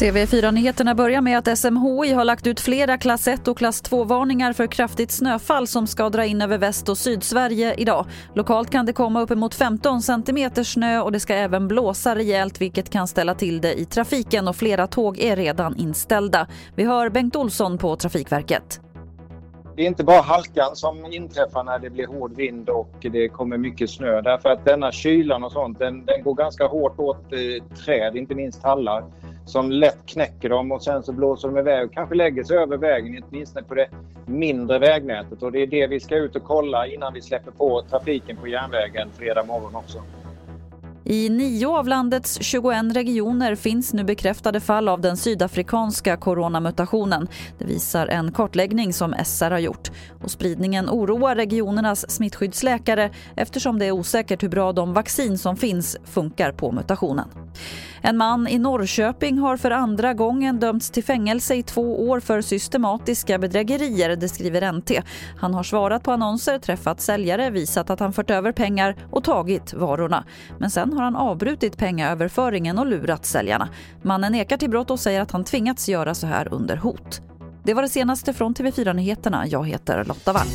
TV4-nyheterna börjar med att SMHI har lagt ut flera klass 1 och klass 2-varningar för kraftigt snöfall som ska dra in över Väst och Sydsverige idag. Lokalt kan det komma uppemot 15 centimeter snö och det ska även blåsa rejält vilket kan ställa till det i trafiken och flera tåg är redan inställda. Vi hör Bengt Olsson på Trafikverket. Det är inte bara halkan som inträffar när det blir hård vind och det kommer mycket snö. Därför att denna kylan och sånt, den, den går ganska hårt åt eh, träd, inte minst tallar som lätt knäcker dem och sen så blåser de iväg och kanske lägger sig över vägen, åtminstone på det mindre vägnätet. Och det är det vi ska ut och kolla innan vi släpper på trafiken på järnvägen fredag morgon också. I nio av landets 21 regioner finns nu bekräftade fall av den sydafrikanska coronamutationen. Det visar en kartläggning som SR har gjort. Och spridningen oroar regionernas smittskyddsläkare eftersom det är osäkert hur bra de vaccin som finns funkar på mutationen. En man i Norrköping har för andra gången dömts till fängelse i två år för systematiska bedrägerier, det skriver NT. Han har svarat på annonser, träffat säljare, visat att han fört över pengar och tagit varorna. Men sen har han avbrutit pengaöverföringen och lurat säljarna. Mannen nekar till brott och säger att han tvingats göra så här under hot. Det var det senaste från TV4 Nyheterna. Jag heter Lotta Wall.